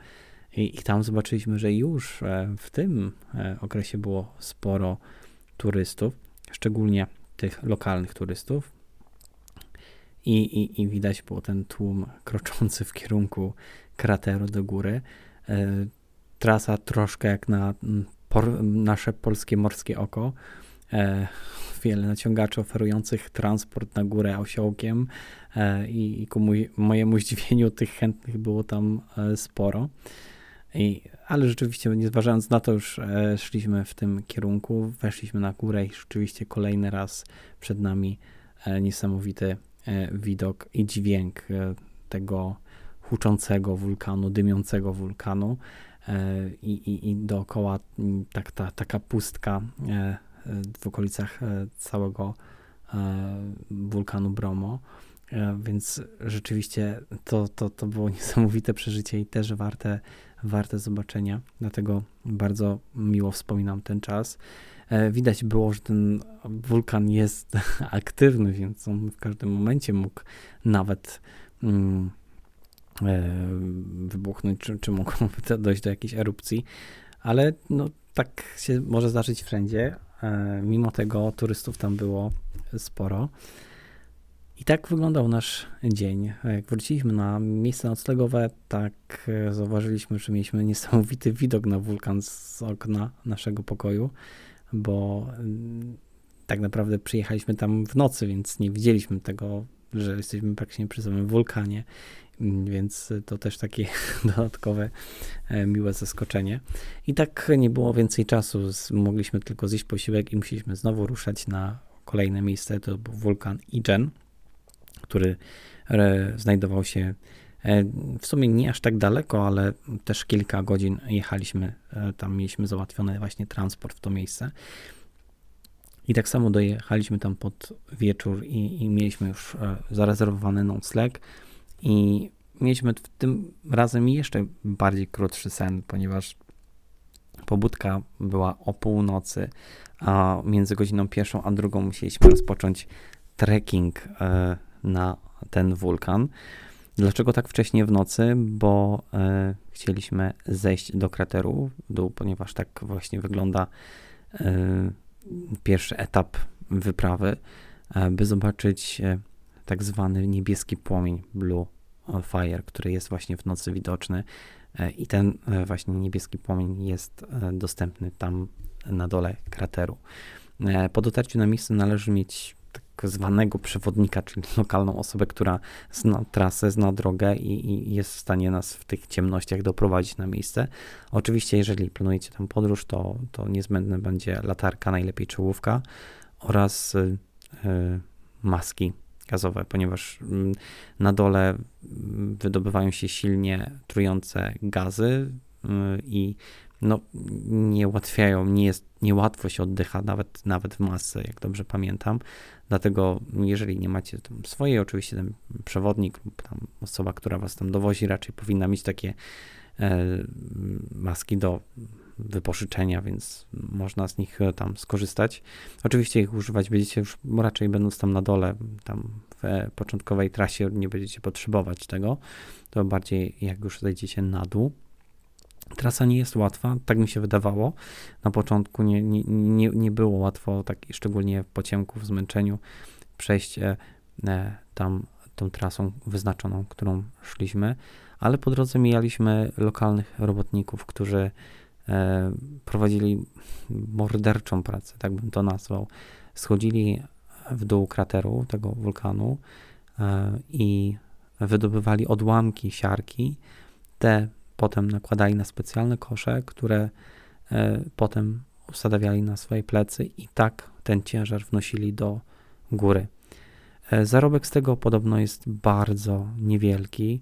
I, I, tam zobaczyliśmy, że już e, w tym okresie było sporo turystów, szczególnie tych lokalnych turystów, i, i, i widać było ten tłum kroczący w kierunku krateru do góry. E, trasa troszkę jak na por, nasze polskie morskie oko. E, wiele naciągaczy oferujących transport na górę osiołkiem e, i, i ku mój, mojemu zdziwieniu tych chętnych było tam sporo. I, ale rzeczywiście, nie zważając na to, już e, szliśmy w tym kierunku, weszliśmy na górę i rzeczywiście kolejny raz przed nami e, niesamowity E, widok i dźwięk e, tego huczącego wulkanu, dymiącego wulkanu e, i, i, i dookoła tak, ta, taka pustka w okolicach całego wulkanu Bromo. Więc rzeczywiście to, to, to było niesamowite przeżycie i też warte, warte zobaczenia. Dlatego bardzo miło wspominam ten czas. E, widać było, że ten wulkan jest aktywny, więc on w każdym momencie mógł nawet mm, e, wybuchnąć, czy, czy mogło dojść do jakiejś erupcji, ale no, tak się może zdarzyć wszędzie. E, mimo tego turystów tam było sporo. I tak wyglądał nasz dzień. Jak wróciliśmy na miejsce noclegowe, tak zauważyliśmy, że mieliśmy niesamowity widok na wulkan z okna naszego pokoju bo mm, tak naprawdę przyjechaliśmy tam w nocy, więc nie widzieliśmy tego, że jesteśmy praktycznie przy samym wulkanie, mm, więc to też takie dodatkowe e, miłe zaskoczenie. I tak nie było więcej czasu, mogliśmy tylko zjeść posiłek i musieliśmy znowu ruszać na kolejne miejsce, to był wulkan Ijen, który e, znajdował się e, w sumie nie aż tak daleko, ale też kilka godzin jechaliśmy. E, tam mieliśmy załatwiony właśnie transport w to miejsce. I tak samo dojechaliśmy tam pod wieczór i, i mieliśmy już zarezerwowany nocleg i mieliśmy w tym razem jeszcze bardziej krótszy sen, ponieważ pobudka była o północy, a między godziną pierwszą a drugą musieliśmy rozpocząć trekking na ten wulkan. Dlaczego tak wcześnie w nocy? Bo e, chcieliśmy zejść do krateru w dół, ponieważ tak właśnie wygląda e, pierwszy etap wyprawy, e, by zobaczyć e, tak zwany niebieski płomień Blue Fire, który jest właśnie w nocy widoczny. E, I ten e, właśnie niebieski płomień jest dostępny tam na dole krateru. Po dotarciu na miejsce należy mieć zwanego przewodnika, czyli lokalną osobę, która zna trasę, zna drogę i, i, jest w stanie nas w tych ciemnościach doprowadzić na miejsce. Oczywiście, jeżeli planujecie tam podróż, to, to niezbędne będzie latarka, najlepiej czołówka oraz y, y, maski gazowe, ponieważ y, na dole mm, wydobywają się silnie trujące gazy y, i no, nie ułatwiają, nie jest, niełatwo się oddycha, nawet, nawet w masce, jak dobrze pamiętam. Dlatego, jeżeli nie macie swojej, oczywiście ten przewodnik tam osoba, która was tam dowozi, raczej powinna mieć takie e, maski do wypożyczenia, więc można z nich e, tam skorzystać. Oczywiście ich używać będziecie już raczej będąc tam na dole, tam w początkowej trasie nie będziecie potrzebować tego. To bardziej jak już zejdziecie na dół. Trasa nie jest łatwa, tak mi się wydawało. Na początku nie, nie, nie, nie było łatwo, tak szczególnie po ciemku, w zmęczeniu, przejść e, tam tą trasą wyznaczoną, którą szliśmy, ale po drodze mijaliśmy lokalnych robotników, którzy e, prowadzili morderczą pracę, tak bym to nazwał. Schodzili w dół krateru tego wulkanu e, i wydobywali odłamki siarki. Te potem nakładali na specjalne kosze, które e, potem usadawiali na swoje plecy i tak ten ciężar wnosili do góry. E, zarobek z tego podobno jest bardzo niewielki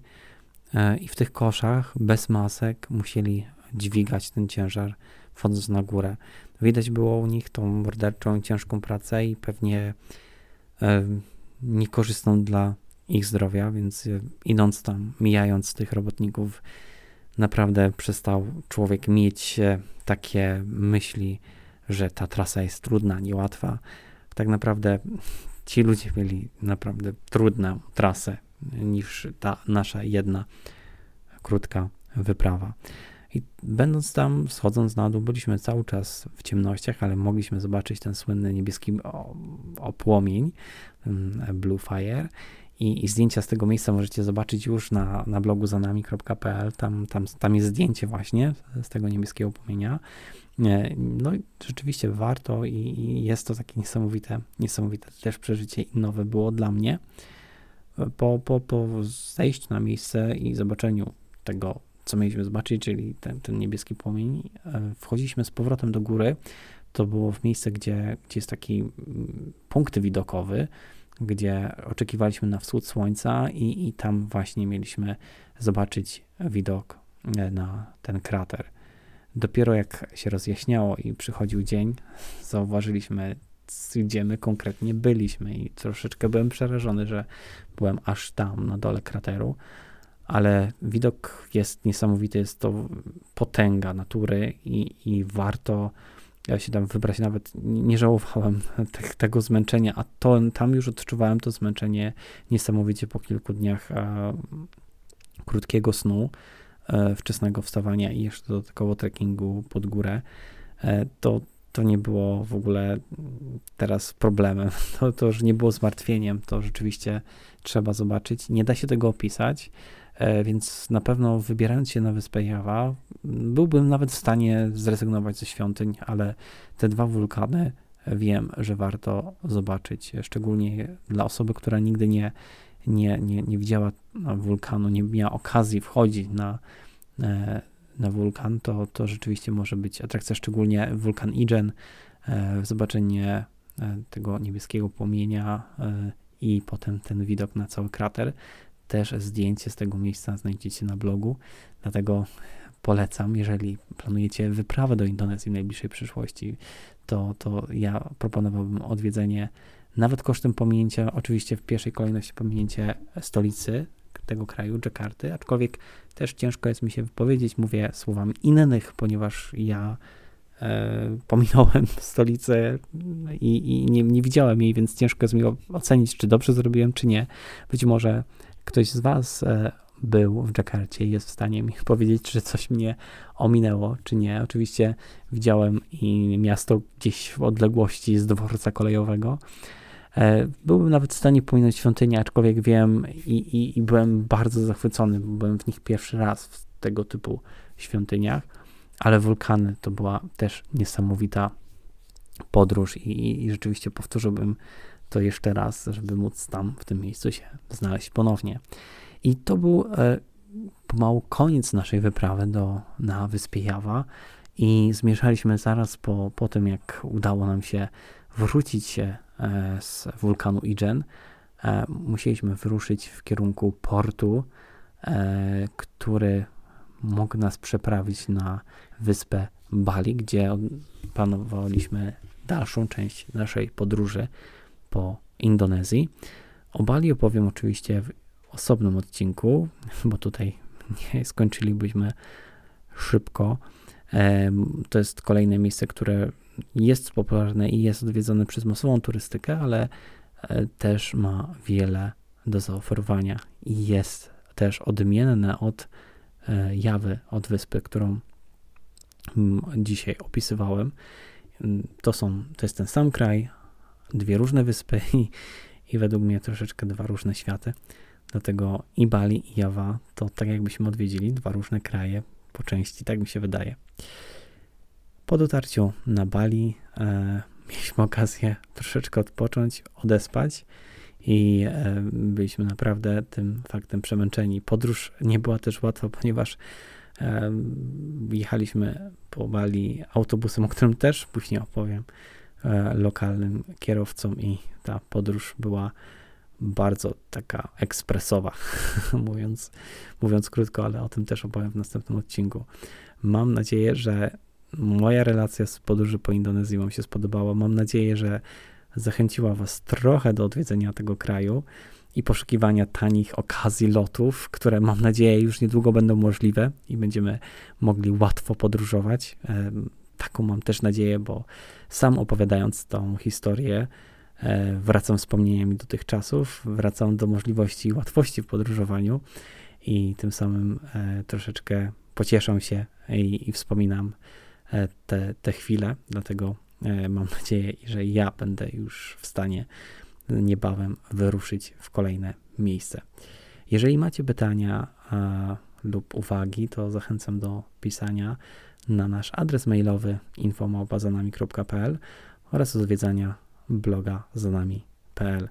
e, i w tych koszach bez masek musieli dźwigać ten ciężar, wchodząc na górę. Widać było u nich tą morderczą, ciężką pracę i pewnie niekorzystną dla ich zdrowia, więc idąc tam, mijając tych robotników, naprawdę przestał człowiek mieć e, takie myśli, że ta trasa jest trudna, niełatwa. Tak naprawdę ci ludzie mieli naprawdę trudną trasę niż ta nasza jedna krótka wyprawa. I będąc tam, schodząc na dół, byliśmy cały czas w ciemnościach, ale mogliśmy zobaczyć ten słynny niebieski opłomień, Blue Fire. I, I, zdjęcia z tego miejsca możecie zobaczyć już na, na blogu zanami.pl. Tam, tam, tam jest zdjęcie właśnie z tego niebieskiego płomienia. No i rzeczywiście warto i, i jest to takie niesamowite, niesamowite też przeżycie i nowe było dla mnie. Po, po, po zejściu na miejsce i zobaczeniu tego, co mieliśmy zobaczyć, czyli ten, ten niebieski płomień, e, wchodziliśmy z powrotem do góry. To było w miejsce, gdzie, gdzie jest taki mm, punkt widokowy, gdzie oczekiwaliśmy na wschód słońca i, i tam właśnie mieliśmy zobaczyć widok e, na ten krater. Dopiero jak się rozjaśniało i przychodził dzień, zauważyliśmy, gdzie my konkretnie byliśmy i troszeczkę byłem przerażony, że byłem aż tam na dole krateru, ale widok jest niesamowity, jest to potęga natury i, i warto ja się tam wybrać, nawet nie żałowałem te, tego zmęczenia, a to, tam już odczuwałem to zmęczenie niesamowicie po kilku dniach a, krótkiego snu, e, wczesnego wstawania i jeszcze dodatkowo trekkingu pod górę. E, to, to nie było w ogóle teraz problemem. To, to już nie było zmartwieniem, to rzeczywiście trzeba zobaczyć. Nie da się tego opisać. E, więc na pewno wybierając się na wyspę Jawa, byłbym nawet w stanie zrezygnować ze świątyń, ale te dwa wulkany wiem, że warto zobaczyć, szczególnie dla osoby, która nigdy nie, nie, nie, nie widziała wulkanu, nie miała okazji wchodzić na, e, na wulkan, to, to rzeczywiście może być atrakcja, szczególnie wulkan Ijen, e, zobaczenie tego niebieskiego płomienia i potem ten widok na cały krater. Też zdjęcie z tego miejsca znajdziecie na blogu, dlatego polecam, jeżeli planujecie wyprawę do Indonezji w najbliższej przyszłości, to, to ja proponowałbym odwiedzenie nawet kosztem pominięcia, oczywiście w pierwszej kolejności pominięcie stolicy tego kraju, Dżakarty, aczkolwiek też ciężko jest mi się wypowiedzieć, mówię słowami innych, ponieważ ja e, pominąłem stolicę i, i nie, nie, widziałem jej, więc ciężko jest mi ocenić, czy dobrze zrobiłem, czy nie. Być może ktoś z Was e, był w Dżakarcie i jest w stanie mi powiedzieć, czy coś mnie ominęło, czy nie. Oczywiście widziałem i miasto gdzieś w odległości z dworca kolejowego. E, byłbym nawet w stanie pominąć świątynię, aczkolwiek wiem i, i, i byłem bardzo zachwycony, byłem w nich pierwszy raz w tego typu świątyniach, ale wulkany to była też niesamowita podróż i, i rzeczywiście powtórzyłbym to jeszcze raz, żeby móc tam w tym miejscu się znaleźć ponownie. I to był e, pomału koniec naszej wyprawy do, na wyspie Jawa i zmierzaliśmy zaraz po, po tym, jak udało nam się wrócić się e, z wulkanu Ijen. E, musieliśmy wyruszyć w kierunku portu, e, który mógł nas przeprawić na wyspę Bali, gdzie planowaliśmy dalszą część naszej podróży po Indonezji. O Bali opowiem oczywiście w osobnym odcinku, bo tutaj nie skończylibyśmy szybko. To jest kolejne miejsce, które jest popularne i jest odwiedzone przez masową turystykę, ale e, też ma wiele do zaoferowania i jest też odmienne od e, Jawy, od wyspy, którą mm, dzisiaj opisywałem. To, są, to jest ten sam kraj, dwie różne wyspy i, i według mnie troszeczkę dwa różne światy. Dlatego i Bali, i Jawa to tak jakbyśmy odwiedzili dwa różne kraje po części, tak mi się wydaje. Po dotarciu na Bali e, mieliśmy okazję troszeczkę odpocząć, odespać i e, byliśmy naprawdę tym faktem przemęczeni. Podróż nie była też łatwa, ponieważ e, jechaliśmy po Bali autobusem, o którym też później opowiem. E, lokalnym kierowcom i ta podróż była bardzo taka ekspresowa, mówiąc, mówiąc krótko, ale o tym też opowiem w następnym odcinku. Mam nadzieję, że moja relacja z podróży po Indonezji Wam się spodobała. Mam nadzieję, że zachęciła Was trochę do odwiedzenia tego kraju i poszukiwania tanich okazji lotów, które mam nadzieję już niedługo będą możliwe i będziemy mogli łatwo podróżować. Taką mam też nadzieję, bo sam opowiadając tą historię, wracam wspomnieniami do tych czasów, wracam do możliwości i łatwości w podróżowaniu i tym samym e, troszeczkę pocieszę się i, i wspominam e, te, te chwile, dlatego mam nadzieję, że ja będę już w stanie niebawem wyruszyć w kolejne miejsce. Jeżeli macie pytania a, lub uwagi, to zachęcam do pisania na nasz adres mailowy infomałpazanami.pl oraz odwiedzania bloga zanami.pl.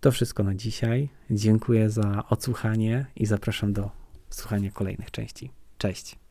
To wszystko na dzisiaj. Dziękuję za odsłuchanie i zapraszam do słuchania kolejnych części. Cześć.